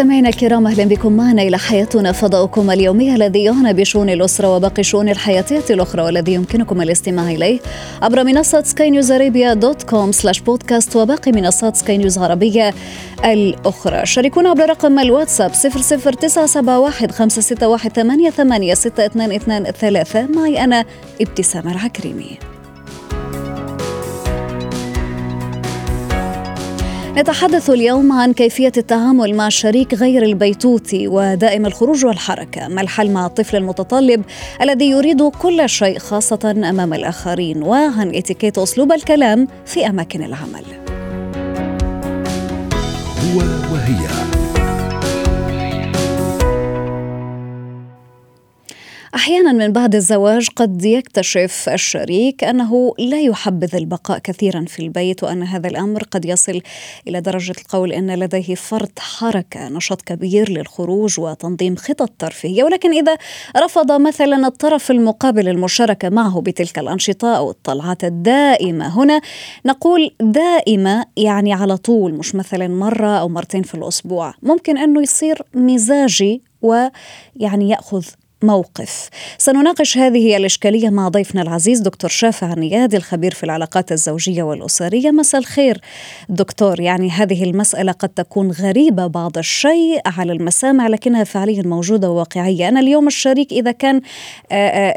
مستمعينا الكرام أهلا بكم معنا إلى حياتنا فضاؤكم اليومي الذي يعنى بشؤون الأسرة وباقي الشؤون الحياتيه الأخرى والذي يمكنكم الاستماع إليه عبر منصة سكاي نيوز ارابيا dot com slash podcast وباقي منصات سكاي نيوز عربيه الأخرى. شاركونا عبر رقم الواتساب 00971 561 88 622 معي أنا ابتسام العكريمي. نتحدث اليوم عن كيفية التعامل مع الشريك غير البيتوتي ودائم الخروج والحركة. ما الحل مع الطفل المتطلب الذي يريد كل شيء خاصة أمام الآخرين؟ وعن اتيكيت أسلوب الكلام في أماكن العمل. هو وهي. أحيانا من بعد الزواج قد يكتشف الشريك أنه لا يحبذ البقاء كثيرا في البيت وأن هذا الأمر قد يصل إلى درجة القول أن لديه فرط حركة نشاط كبير للخروج وتنظيم خطط ترفيهية. ولكن إذا رفض مثلا الطرف المقابل المشاركة معه بتلك الأنشطة أو الطلعات الدائمة هنا نقول دائمة يعني على طول مش مثلا مرة أو مرتين في الأسبوع. ممكن أنه يصير مزاجي ويعني يأخذ موقف. سنناقش هذه الإشكالية مع ضيفنا العزيز دكتور شافع نياد الخبير في العلاقات الزوجية والأسرية. مساء الخير دكتور. يعني هذه المسألة قد تكون غريبة بعض الشيء على المسامع لكنها فعليا موجودة وواقعية. أنا اليوم الشريك إذا كان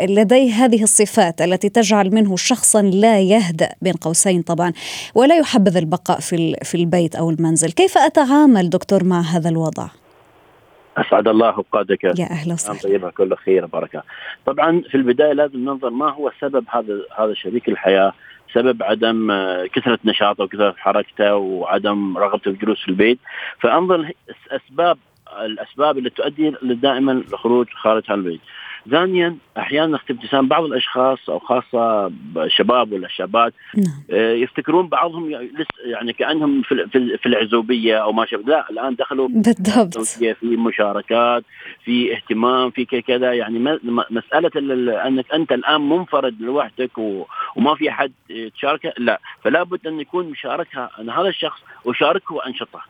لديه هذه الصفات التي تجعل منه شخصا لا يهدأ بين قوسين طبعا ولا يحبذ البقاء في في البيت أو المنزل. كيف أتعامل دكتور مع هذا الوضع؟ أسعد الله أوقاتك يا أهلا وسهلا طيبة كل خير وبركة. طبعا في البداية لازم ننظر ما هو سبب هذا هذا شريك الحياة سبب عدم كثرة نشاطه وكثرة حركته وعدم رغبته في الجلوس في البيت فأنظر اسباب الأسباب اللي تؤدي دائما الخروج خارج البيت. ثانيا أحيانا ابتسام بعض الأشخاص أو خاصة الشباب ولا الشابات نعم. يفتكرون بعضهم يعني كأنهم في في العزوبية أو ما شابه. لا الآن دخلوا بالضبط. في مشاركات في اهتمام في كذا. يعني مسألة أنك أنت الآن منفرد لوحدك وما في أحد تشاركه لا. فلا بد أن يكون مشاركها أنا هذا الشخص اشاركه انشطه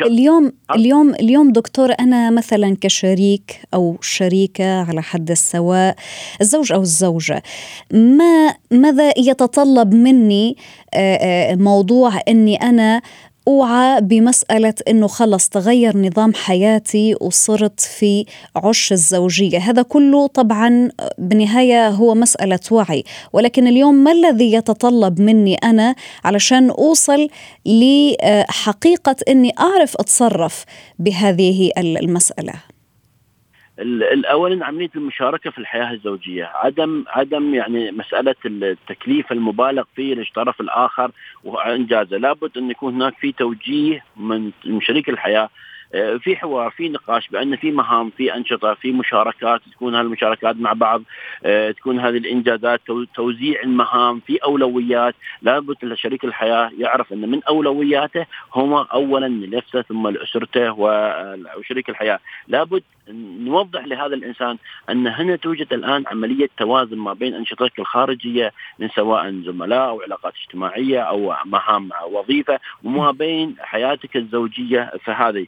اليوم اليوم اليوم دكتور أنا مثلا كشريك أو شريكة على حد السواء الزوج أو الزوجة ما ماذا يتطلب مني موضوع إني أنا اوعى بمسألة إنه خلص تغير نظام حياتي وصرت في عش الزوجية، هذا كله طبعا بالنهاية هو مسألة وعي، ولكن اليوم ما الذي يتطلب مني أنا علشان أوصل لحقيقة إني أعرف أتصرف بهذه المسألة؟ الاولا عملية المشاركة في الحياة الزوجية، عدم عدم يعني مسألة التكليف المبالغ فيه للطرف الآخر وإنجازه، لابد أن يكون هناك في توجيه من شريك الحياة. في حوار في نقاش بأن في مهام في أنشطة في مشاركات تكون هالمشاركات مع بعض تكون هذه الإنجازات توزيع المهام في أولويات. لابد لشريك الحياة يعرف أن من أولوياته هو اولا لنفسه ثم لأسرته وشريك الحياة. لابد نوضح لهذا الإنسان أن هنا توجد الآن عملية توازن ما بين أنشطتك الخارجية من سواء زملاء أو علاقات اجتماعية أو مهام وظيفة وما بين حياتك الزوجية فهذه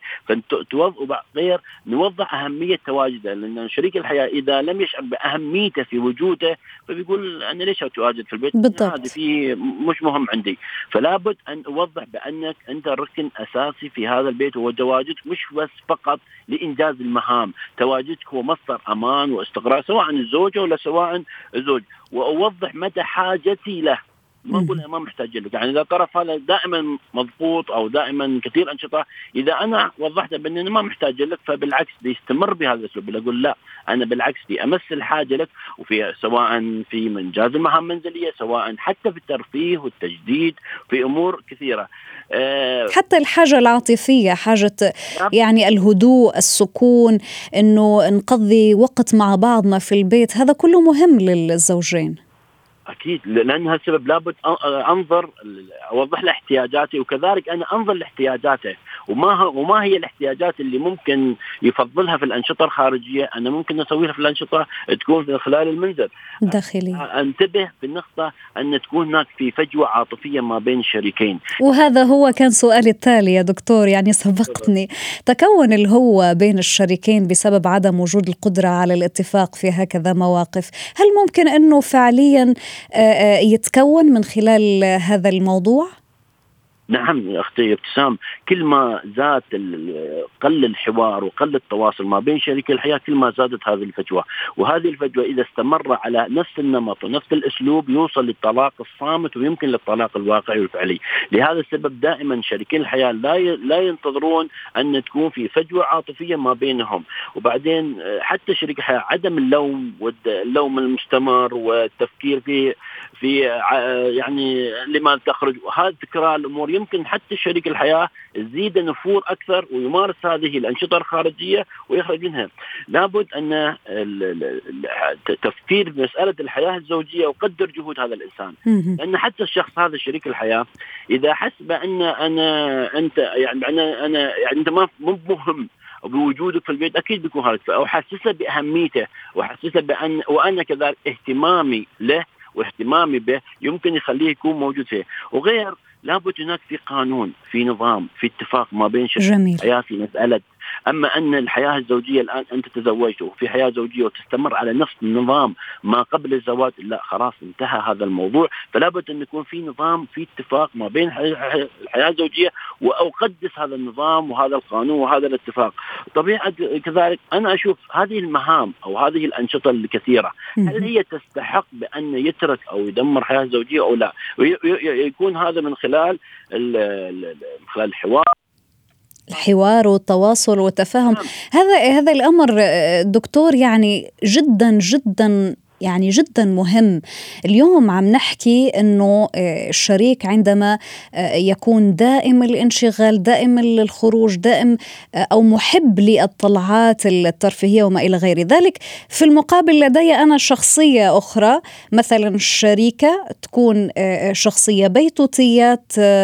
غير نوضح أهمية تواجده لأن شريك الحياة إذا لم يشعر بأهميته في وجوده فبيقول أنا ليش أتواجد في البيت؟ بالضبط. في مش مهم عندي، فلا بد أن أوضح بأنك أنت ركن أساسي في هذا البيت وتواجدك مش بس فقط لإنجاز المهام، تواجدك هو مصدر أمان واستقرار سواء الزوجه ولا سواء الزوج، وأوضح مدى حاجتي له. ما أقول ما محتاج لك. يعني إذا طرف هذا دائما مضبوط أو دائما كثير أنشطة إذا أنا وضحت بأني أنا ما محتاج لك فبالعكس بيستمر بهذا الأسلوب. أقول لا أنا بالعكس دي امس الحاجة لك وفي سواء في انجاز المهام المنزلية سواء حتى في الترفيه والتجديد في أمور كثيرة. أه حتى الحاجة العاطفية حاجة يعني الهدوء السكون إنه نقضي وقت مع بعضنا في البيت هذا كله مهم للزوجين. أكيد لأن هالسبب لابد أنظر أوضح له احتياجاتي وكذلك أنا أنظر لاحتياجاته. وما وما هي الاحتياجات اللي ممكن يفضلها في الأنشطة الخارجية؟ أنا ممكن أسويها في الأنشطة تكون من خلال المنزل. داخلي. أنتبه بالنقطة أن تكون هناك في فجوة عاطفية ما بين الشريكين وهذا هو كان سؤالي التالي يا دكتور يعني سبقتني. تكون الهوة بين الشريكين بسبب عدم وجود القدرة على الاتفاق في هكذا مواقف هل ممكن أنه فعليا يتكون من خلال هذا الموضوع؟ نعم يا أختي ابتسام كل ما زاد قل الحوار وقل التواصل ما بين شريك الحياة كل ما زادت هذه الفجوة. وهذه الفجوة إذا استمر على نفس النمط ونفس الأسلوب يوصل للطلاق الصامت ويمكن للطلاق الواقعي والفعلي. لهذا السبب دائما شريكي الحياة لا لا ينتظرون أن تكون في فجوة عاطفية ما بينهم. وبعدين حتى شريك الحياة عدم اللوم واللوم المستمر والتفكير في في يعني لما تخرج. وهذا تكرار الأمور يمكن حتى شريك الحياة يزيد نفور أكثر ويمارس هذه الأنشطة الخارجية ويخرج منها. لابد أن تفكير بمساله الحياة الزوجية وقدر جهود هذا الإنسان. لأن حتى الشخص هذا شريك الحياة إذا حس بأن أنا أنت يعني أنا أنا يعني أنت ما مهم بوجودك في البيت أكيد بيكون هذا أو حسسه بأهميته وحسسه بأن وأنا كذلك اهتمامي له واهتمامي به يمكن يخليه يكون موجود فيه وغير لابد هناك في قانون في نظام في اتفاق ما بين شريك الحياة في مسألة أما أن الحياة الزوجية الآن أنت تزوجت وفي حياة زوجية وتستمر على نفس النظام ما قبل الزواج لا خلاص انتهى هذا الموضوع. فلا بد أن يكون في نظام في اتفاق ما بين الحياة الزوجية وأقدس هذا النظام وهذا القانون وهذا الاتفاق. طبيعة كذلك أنا أشوف هذه المهام أو هذه الأنشطة الكثيرة هل هي تستحق بأن يترك أو يدمر حياة زوجية أو لا؟ يكون هذا من خلال من خلال الحوار الحوار والتواصل والتفاهم نعم. هذا هذا الأمر دكتور يعني جدا جدا يعني جدا مهم. اليوم عم نحكي إنه آه، الشريك عندما آه، يكون دائم الانشغال دائم الخروج دائم آه، أو محب للطلعات الترفيهية وما إلى غير ذلك في المقابل لدي أنا شخصية أخرى مثلا شريكة تكون شخصية بيتوتية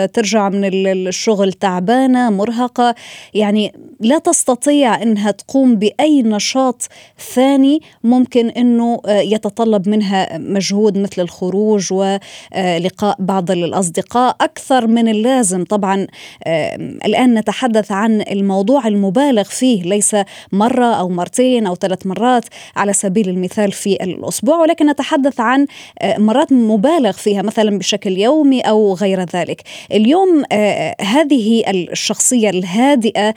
ترجع من الشغل تعبانة مرهقة. يعني لا تستطيع إنها تقوم بأي نشاط ثاني ممكن إنه يتطلب منها مجهود مثل الخروج ولقاء بعض الأصدقاء أكثر من اللازم. طبعا الآن نتحدث عن الموضوع المبالغ فيه ليس مرة أو مرتين أو ثلاث مرات على سبيل المثال في الأسبوع ولكن نتحدث عن مرات مبالغ فيها مثلا بشكل يومي أو غير ذلك. اليوم هذه الشخصية الهادئة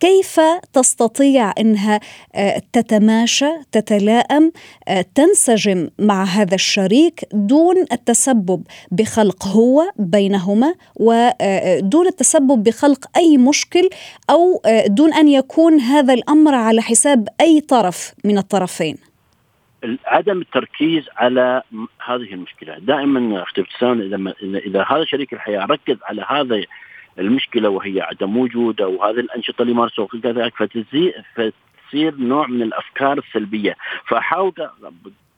كيف تستطيع إنها آه، تتماشى تتلائم آه، تنسجم مع هذا الشريك دون التسبب بخلق هو بينهما ودون آه، التسبب بخلق أي مشكل أو دون أن يكون هذا الأمر على حساب أي طرف من الطرفين. عدم التركيز على هذه المشكلة. دائما أختي ابتسام إذا إذا هذا شريك الحياة ركز على هذا المشكلة وهي عدم وجوده وهذه الأنشطة اللي يمارسوها كذلك فتصير نوع من الأفكار السلبية. فاحاول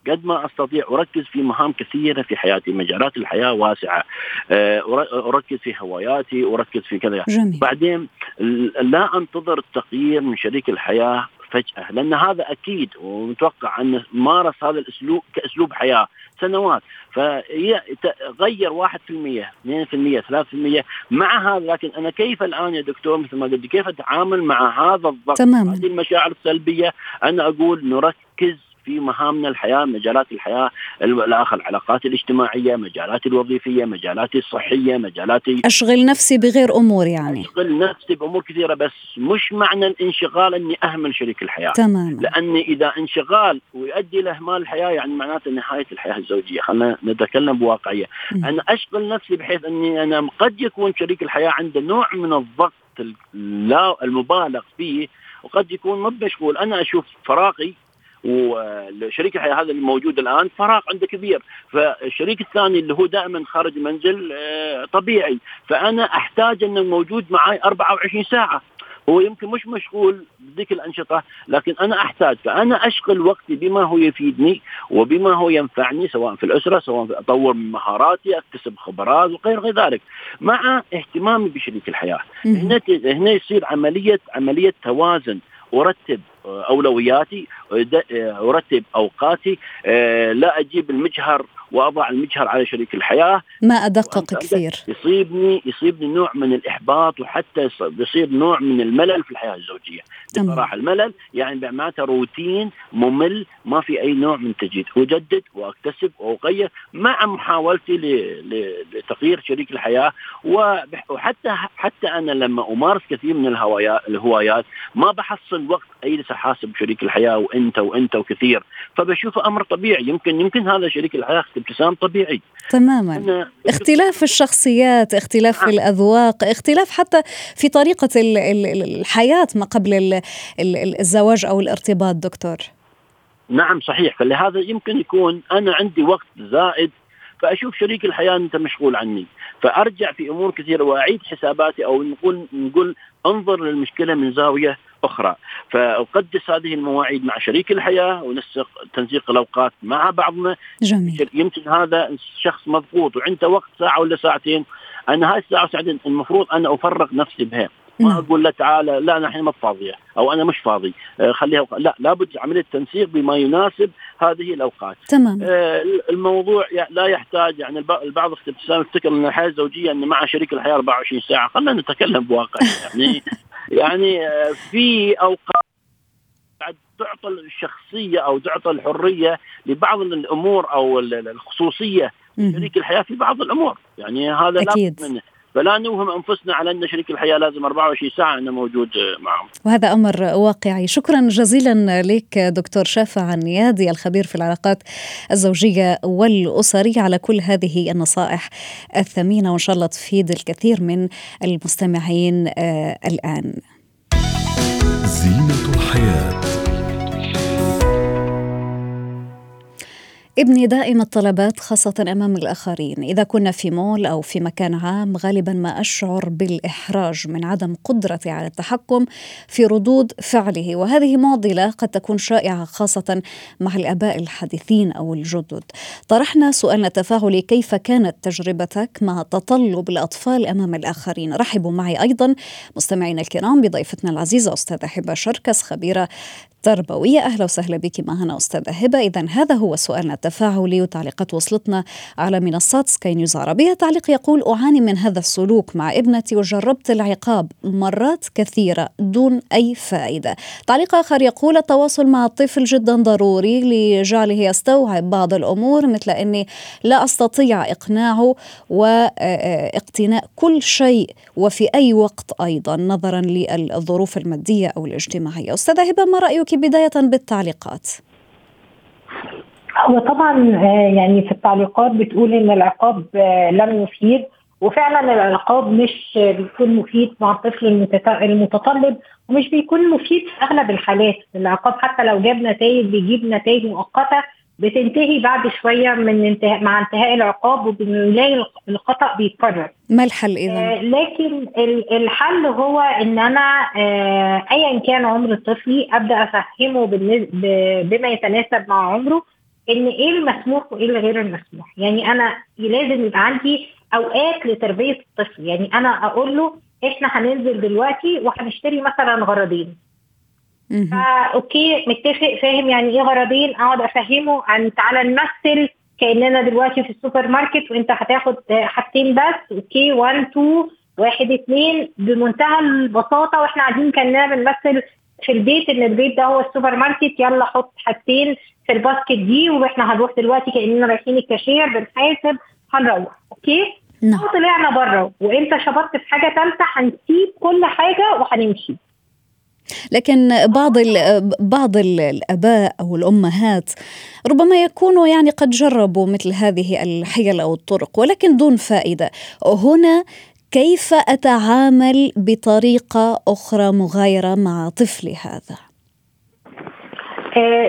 قد ما أستطيع أركز في مهام كثيرة في حياتي. مجالات الحياة واسعة. آه، أركز في هواياتي أركز في كذا. جميل. بعدين لا أنتظر التغيير من شريك الحياة فجأة لأن هذا أكيد ومتوقع أن مارس هذا الأسلوب كأسلوب حياة. سنوات. فغير 1% 2% 3% مع هذا. لكن أنا كيف الآن يا دكتور مثل ما قلت كيف أتعامل مع هذا الضغط؟ تماما. هذه المشاعر السلبية. أنا أقول نركز في مهامنا الحياة مجالات الحياة الآخر العلاقات الاجتماعية مجالات الوظيفية مجالاتي الصحية مجالاتي أشغل نفسي بغير أمور يعني. أشغل نفسي بأمور كثيرة بس مش معنى الانشغال إني أهمل شريك الحياة. تماما. لأني إذا انشغال ويؤدي لاهمال الحياة يعني معناته نهاية الحياة الزوجية. خلينا نتكلم بواقعية. م. أنا أشغل نفسي بحيث إني أنا قد يكون شريك الحياة عنده نوع من الضغط لا المبالغ فيه وقد يكون مو مشغول أنا أشوف فراغي وشريك الحياة هذا الموجود الآن فراغ عنده كبير. فالشريك الثاني اللي هو دائما خارج المنزل آه، طبيعي. فأنا أحتاج أنه موجود معي 24 ساعة. هو يمكن مش مشغول بذيك الأنشطة لكن أنا أحتاج. فأنا أشغل وقتي بما هو يفيدني وبما هو ينفعني سواء في الأسرة سواء في أطور من مهاراتي أكتسب خبرات وغير غير ذلك. مع اهتمامي بشريك الحياة. هنا هنا يصير عمليه عملية توازن. أرتب أولوياتي أرتب أوقاتي لا أجيب المجهر وأضع المجهر على شريك الحياة. ما أدقق كثير. يصيبني يصيبني نوع من الإحباط وحتى يصير نوع من الملل في الحياة الزوجية. بصراحة الملل يعني معناته روتين ممل ما في أي نوع من تجديد. أجدد وأكتسب وأغير مع محاولتي لتغيير شريك الحياة. وحتى حتى أنا لما أمارس كثير من الهوايات ما بحصل وقت أجلس أحاسب شريك الحياة وانت وأنت وكثير. فبشوفه أمر طبيعي. يمكن يمكن هذا شريك الحياة ابتسام طبيعي. تماما. اختلاف الشخصيات اختلاف نعم. الأذواق اختلاف حتى في طريقة الحياة ما قبل الزواج أو الارتباط دكتور. نعم صحيح. فلهذا يمكن يكون أنا عندي وقت زائد فأشوف شريك الحياة أنت مشغول عني. فأرجع في أمور كثيرة وأعيد حساباتي أو نقول نقول أنظر للمشكلة من زاوية أخرى. فأقدس هذه المواعيد مع شريك الحياة ونسق تنسيق الأوقات مع بعضنا. جميل. يمكن هذا شخص مضغوط وعنده وقت ساعة ولا ساعتين. أنا هاي الساعة وساعتين المفروض أنا أفرغ نفسي بها. ما نعم. أقول له تعالى لا أنا الحين ما فاضية أو أنا مش فاضي. آه خليها لا لابد عملية تنسيق بما يناسب هذه الأوقات. تمام. آه الموضوع لا يحتاج يعني البعض ابتسام يفتكر إن الحياة الزوجية إن مع شريك الحياة 24 ساعة. خلينا نتكلم بواقع يعني. يعني آه في أوقات تعطى الشخصية أو تعطى الحرية لبعض الأمور أو الخصوصية شريك الحياة في بعض الأمور. يعني هذا أكيد. لا منه. فلا نوهم أنفسنا على أن شريك الحياة لازم 24 ساعة إنه موجود معهم. وهذا أمر واقعي، شكرا جزيلا لك دكتور شافع النيادي الخبير في العلاقات الزوجية والأسرية على كل هذه النصائح الثمينة وإن شاء الله تفيد الكثير من المستمعين آه الآن. زينة الحياة ابني دائم الطلبات خاصة أمام الآخرين. إذا كنا في مول أو في مكان عام غالبا ما أشعر بالإحراج من عدم قدرتي على التحكم في ردود فعله. وهذه معضلة قد تكون شائعة خاصة مع الآباء الحديثين أو الجدد. طرحنا سؤالنا التفاعلي كيف كانت تجربتك مع تطلب الأطفال أمام الآخرين؟ رحبوا معي أيضا مستمعينا الكرام بضيفتنا العزيزة أستاذة حبة شركس خبيرة تربوية أهلا وسهلا بك معنا أستاذة هبة. إذا هذا هو سؤالنا التفاعلي وتعليقات وصلتنا على منصات سكاي نيوز عربية. تعليق يقول أعاني من هذا السلوك مع ابنتي وجربت العقاب مرات كثيرة دون أي فائدة. تعليق آخر يقول التواصل مع الطفل جدا ضروري لجعله يستوعب بعض الأمور مثل أني لا أستطيع إقناعه واقتناء كل شيء وفي أي وقت أيضا نظرا للظروف المادية أو الاجتماعية. أستاذة هبة ما رأيك بداية بالتعليقات؟ هو طبعا آه، يعني في التعليقات بتقول إن العقاب آه، لم يفيد وفعلا العقاب مش بيكون مفيد مع الطفل المتطلب ومش بيكون مفيد في أغلب الحالات. العقاب حتى لو جاب نتائج بيجيب نتائج مؤقتة بتنتهي بعد شوية من انتهاء مع انتهاء العقاب وبنلاقي الخطأ بيتكرر. ما الحل اذا؟ آه لكن الحل هو إن أنا آه ايا كان عمر طفلي أبدأ أفهمه بما يتناسب مع عمره إن إيه المسموح وإيه الغير المسموح. يعني أنا لازم يبقى عندي أوقات لتربية الطفل. يعني أنا أقول له إحنا هننزل دلوقتي وهنشتري مثلا غرضين. okay متفق فاهم يعني إيه غرضين أقعد أفهمه عن تعالى نمثل كأننا دلوقتي في السوبر ماركت وإنت هتاخد حاجتين بس. okay 1 2 واحد اثنين بمنتهى البساطة وإحنا قاعدين كأننا بنمثل في البيت إن البيت ده هو السوبر ماركت يلا حط حاجتين في ال basket دي وإحنا هنروح دلوقتي كأننا رايحين الكاشير بنحاسب هنروح. أوكي؟ نعم. طلعنا بره وإنت شبطت في حاجة ثالثه هنسيب كل حاجة وهنمشي. لكن بعض بعض الأباء أو الأمهات ربما يكونوا يعني قد جربوا مثل هذه الحيل أو الطرق ولكن دون فائدة. هنا كيف أتعامل بطريقة أخرى مغايرة مع طفلي هذا؟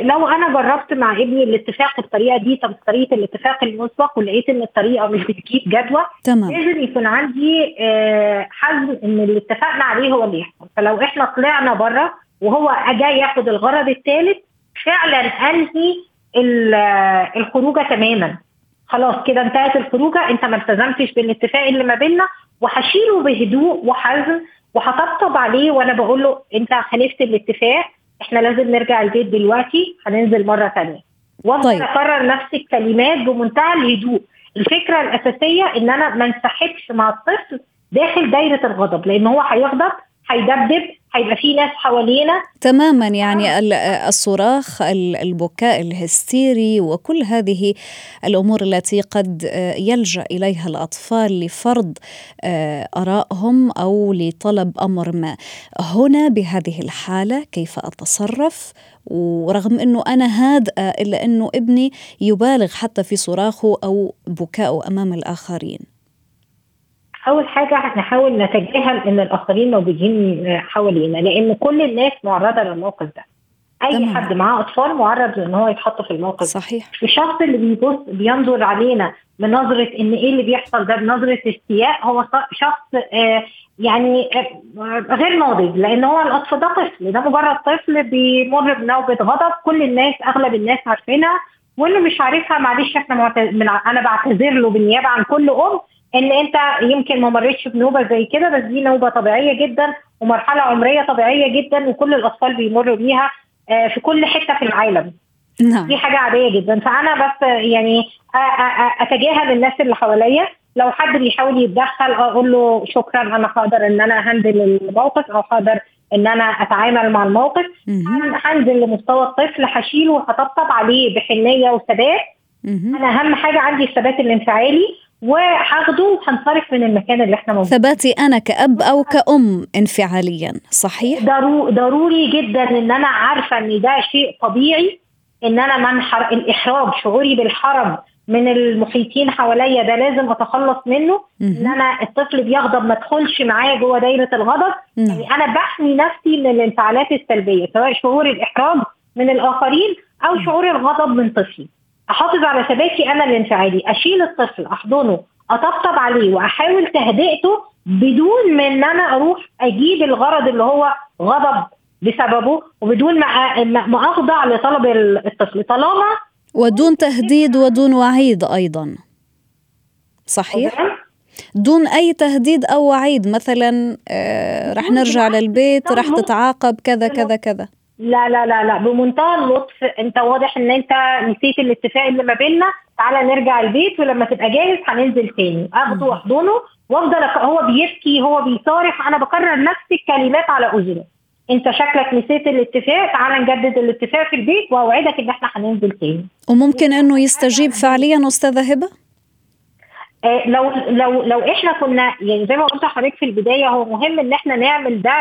لو أنا جربت مع ابني الاتفاق الطريقة دي طب طريقة الاتفاق المسبق ولقيت إن الطريقة مش بتجيب جدوى تمام. لازم يكون عندي آه حزم إن اللي اتفقنا عليه هو اللي يحصل فلو إحنا طلعنا بره وهو جاي ياخد الغرض الثالث فعلا أنهي آه، الخروجة تماما. خلاص كده انتهت الخروجة أنت ما التزمتش بالاتفاق اللي ما بيننا وهشيله بهدوء وحزم وهطبطب عليه وأنا بقول له أنت خالفت الاتفاق إحنا لازم نرجع البيت دلوقتي هننزل مرة ثانية وأفضل طيب. اكرر نفس الكلمات بمنتهى الهدوء الفكرة الأساسية إن أنا ما انسحبش مع الطفل داخل دايرة الغضب لأن هو هيغضب هيدبدب هيبقى في ناس حوالينا. تماما يعني ال- الصراخ ال- البكاء الهستيري وكل هذه الأمور التي قد آه، يلجأ إليها الأطفال لفرض آه، آرائهم أو لطلب أمر ما. هنا بهذه الحالة كيف أتصرف؟ ورغم إنه أنا هادئه إلا إنه ابني يبالغ حتى في صراخه أو بكائه أمام الآخرين. أول حاجة نحاول نتجاهل إن الآخرين موجودين حوالينا لأن كل الناس معرضة للموقف ده. أي تمام. حد معاه أطفال معرض لأن هو يتحط في الموقف صحيح. الشخص اللي بيبص بينظر علينا بنظرة إن إيه اللي بيحصل ده بنظرة استياء هو شخص آه يعني آه غير ناضج لأن هو الأطفال ده طفل ده مجرد طفل بيمر بنوبه غضب كل الناس أغلب الناس عارفينها واللي مش عارفها معلش إحنا معت... من... أنا بعتذر له بالنيابة عن كل أم إن أنت يمكن ما مريتش بنوبة زي كده بس دي نوبة طبيعية جدا ومرحلة عمرية طبيعية جدا وكل الأطفال بيمروا بيها آه في كل حتة في العالم. نعم. دي حاجة عادية جدا. فأنا بس يعني أتجاهل الناس اللي حواليا. لو حد بيحاول يتدخل أقول له شكرا أنا هقدر إن أنا هندل الموقف أو هقدر إن أنا أتعامل مع الموقف. هنزل لمستوى الطفل هشيله وهطبطب عليه بحنية وثبات. أنا أهم حاجة عندي الثبات الانفعالي. وهاخده وهنصرف من المكان اللي إحنا موجودين. ثباتي أنا كأب أو كأم انفعاليا صحيح؟ ضرو- ضروري جدا إن أنا عارفة إن ده شيء طبيعي إن أنا منحر الإحراج شعوري بالحرج من المحيطين حواليا ده لازم أتخلص منه. إن. أنا الطفل بيغضب ما ادخلش معاه جوه دايرة الغضب. يعني أنا بحمي نفسي من الانفعالات السلبية سواء شعور الإحراج من الآخرين أو شعور الغضب من طفلي. أحافظ على ثباتي أنا الانفعالي أشيل الطفل أحضنه أطبطب عليه وأحاول تهدئته بدون ما إن أنا أروح أجيب الغرض اللي هو غضب بسببه وبدون ما أخضع لطلب الطفل. طالما ودون تهديد ودون وعيد أيضا. صحيح؟ دون أي تهديد أو وعيد مثلا آه رح نرجع للبيت رح تتعاقب كذا كذا كذا. لا لا لا لا. بمنتهى اللطف انت واضح ان انت نسيت الاتفاق اللي ما بيننا. تعالى نرجع البيت ولما تبقى جاهز هننزل تاني. اخده واحضنه وافضل هو بيبكي هو بيصارخ. أنا بكرر نفس الكلمات على أذنه. انت شكلك نسيت الاتفاق تعالى نجدد الاتفاق في البيت وأوعدك إن إحنا هننزل تاني. وممكن إنه يستجيب فعليا أستاذة هبة؟ لو لو لو إحنا كنا يعني زي ما قلت لحضرتك في البداية هو مهم إن إحنا نعمل ده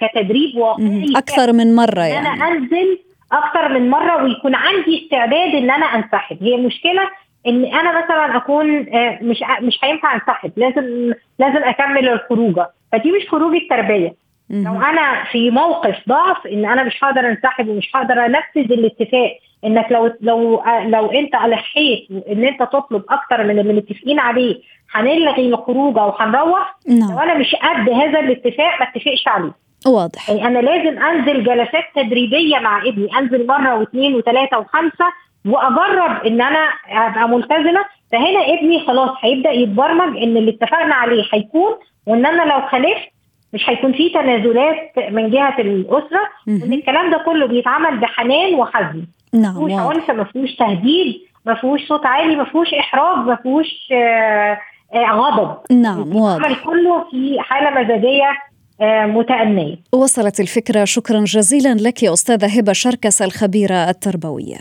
كتدريب واقعي مهم. أكثر من مرة يعني أنا أنزل أكتر من مرة ويكون عندي استعداد إن أنا أنسحب هي مشكلة إن أنا مثلا أكون آه، مش مش هينفع أنسحب لازم لازم أكمل الخروجة فدي مش خروج التربية لو. أنا في موقف ضعف إن أنا مش هقدر أنسحب ومش هقدر أنفذ الاتفاق إنك لو لو لو أنت الحيت إن أنت تطلب أكتر من اللي متفقين عليه هنلغي الخروجه وهنروح لو نعم. أنا مش قد هذا الاتفاق ما اتفقش عليه. واضح. يعني أنا لازم أنزل جلسات تدريبية مع ابني أنزل مرة واثنين وثلاثة وخمسة وأجرب إن أنا أبقى ملتزمة. فهنا ابني خلاص هيبدأ يتبرمج إن اللي اتفقنا عليه هيكون وإن أنا لو خالفت مش هيكون في تنازلات من جهة الأسرة وإن. الكلام ده كله بيتعمل بحنان وحزم. نعم ما فيهوش عنف ما فيهوش تهديد ما فيهوش صوت عالي ما فيهوش إحراج ما فيهوش آه، آه، غضب. نعم واضح. كله في حالة مزاجية آه، متأنية. وصلت الفكرة. شكرا جزيلا لك يا أستاذة هبة شركس الخبيرة التربوية.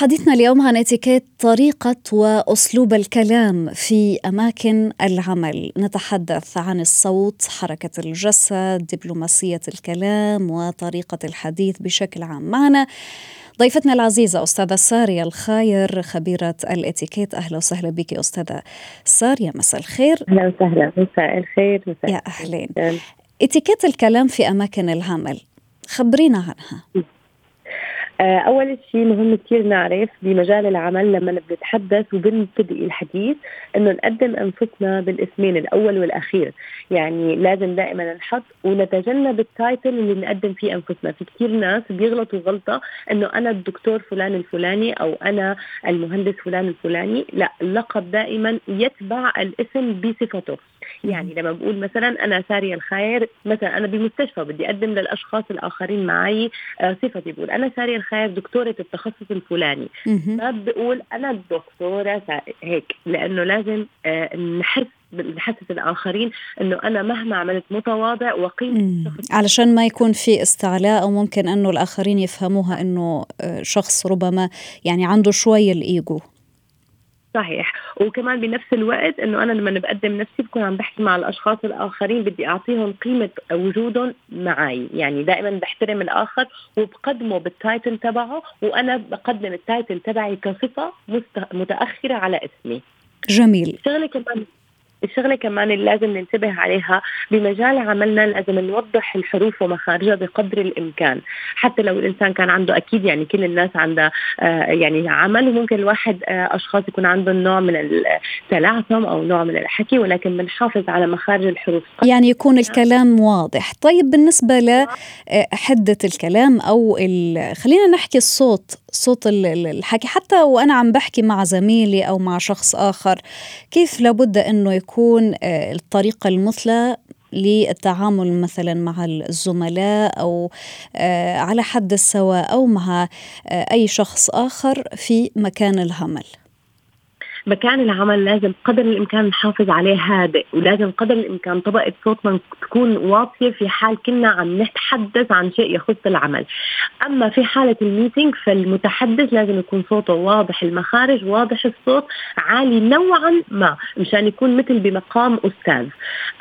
حديثنا اليوم عن اتيكيت طريقة وأسلوب الكلام في أماكن العمل. نتحدث عن الصوت حركة الجسد دبلوماسية الكلام وطريقة الحديث بشكل عام. معنا ضيفتنا العزيزة أستاذة سارية الخاير خبيرة الاتيكيت. أهلا وسهلا بك أستاذة سارية مساء الخير. أهلا وسهلا مساء الخير مساء يا أهلين. اتيكيت الكلام في أماكن العمل خبرينا عنها. أول شيء مهم كثير نعرف بمجال العمل لما بنتحدث وبنبتدئ الحديث إنه نقدم أنفسنا بالاسمين الأول والأخير. يعني لازم دائما نحط ونتجنب التايتل اللي نقدم فيه أنفسنا. في كثير ناس بيغلطوا غلطة إنه أنا الدكتور فلان الفلاني أو أنا المهندس فلان الفلاني. لا اللقب دائما يتبع الاسم بصفته. يعني لما بقول مثلا أنا سارية الخير مثلا أنا بمستشفى بدي أقدم للأشخاص الآخرين معي آه، صفتي بقول أنا سارية الخير دكتورة التخصص الفلاني. ما بقول أنا الدكتورة هيك لأنه لازم آه، نحس نحسس الآخرين إنه أنا مهما عملت متواضع وقيمة علشان ما يكون في استعلاء أو ممكن أنه الآخرين يفهموها إنه آه، شخص ربما يعني عنده شوي الإيجو. صحيح. وكمان بنفس الوقت إنه أنا لما بقدم نفسي بكون عم بحكي مع الأشخاص الآخرين بدي أعطيهم قيمة وجودهم معي يعني دائما بحترم الآخر وبقدمه بال title تبعه وأنا بقدم ال title تبعي كصفة متأخرة على اسمي. جميل. شغلة كمان الشغلة كمان اللي لازم ننتبه عليها بمجال عملنا لازم نوضح الحروف ومخارجها بقدر الإمكان. حتى لو الإنسان كان عنده أكيد يعني كل الناس عندها آه يعني عمل وممكن الواحد آه أشخاص يكون عندهم نوع من التلعثم أو نوع من الحكي ولكن بنحافظ على مخارج الحروف. يعني يكون الكلام واضح. طيب بالنسبة لحده آه، الكلام أو خلينا نحكي الصوت صوت الحكي. حتى وأنا عم بحكي مع زميلي أو مع شخص آخر كيف لابد إنه يكون آه، الطريقة المثلى للتعامل مثلا مع الزملاء أو آه، على حد السواء أو مع آه، أي شخص آخر في مكان العمل. مكان العمل لازم قدر الإمكان نحافظ عليه هادئ ولازم قدر الإمكان طبقة صوتنا تكون واطية في حال كنا عم نتحدث عن شيء يخص العمل. أما في حالة الميتينج فالمتحدث لازم يكون صوته واضح المخارج واضح الصوت عالي نوعا ما مشان يكون مثل بمقام أستاذ.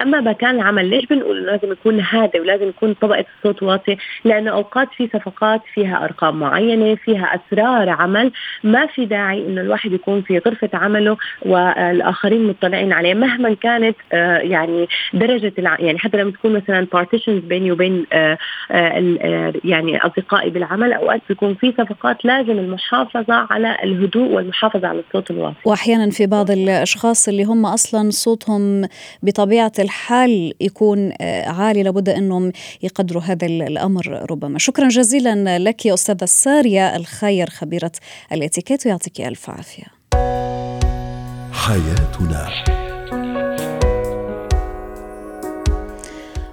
أما مكان العمل ليش بنقول لازم يكون هادئ ولازم يكون طبقة الصوت واطية؟ لأنه أوقات في صفقات فيها أرقام معينة فيها أسرار عمل ما في داعي إنه الواحد يكون في غرفة عمل عمله والآخرين مطلعين عليه مهما كانت آه، يعني درجة يعني حتى لما تكون مثلا بارتيشنز بيني وبين آه، آه، يعني أصدقائي بالعمل أوقات بيكون في صفقات لازم المحافظة على الهدوء والمحافظة على الصوت الواطي واحيانا في بعض الأشخاص اللي هم أصلا صوتهم بطبيعة الحال يكون عالي لابد أنهم يقدروا هذا الأمر ربما. شكرا جزيلا لك يا أستاذة سارية الخير خبيرة الإتيكيت ويعطيك ألف عافية. حياتنا.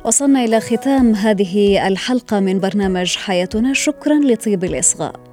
وصلنا إلى ختام هذه الحلقة من برنامج حياتنا. شكرا لطيب الإصغاء.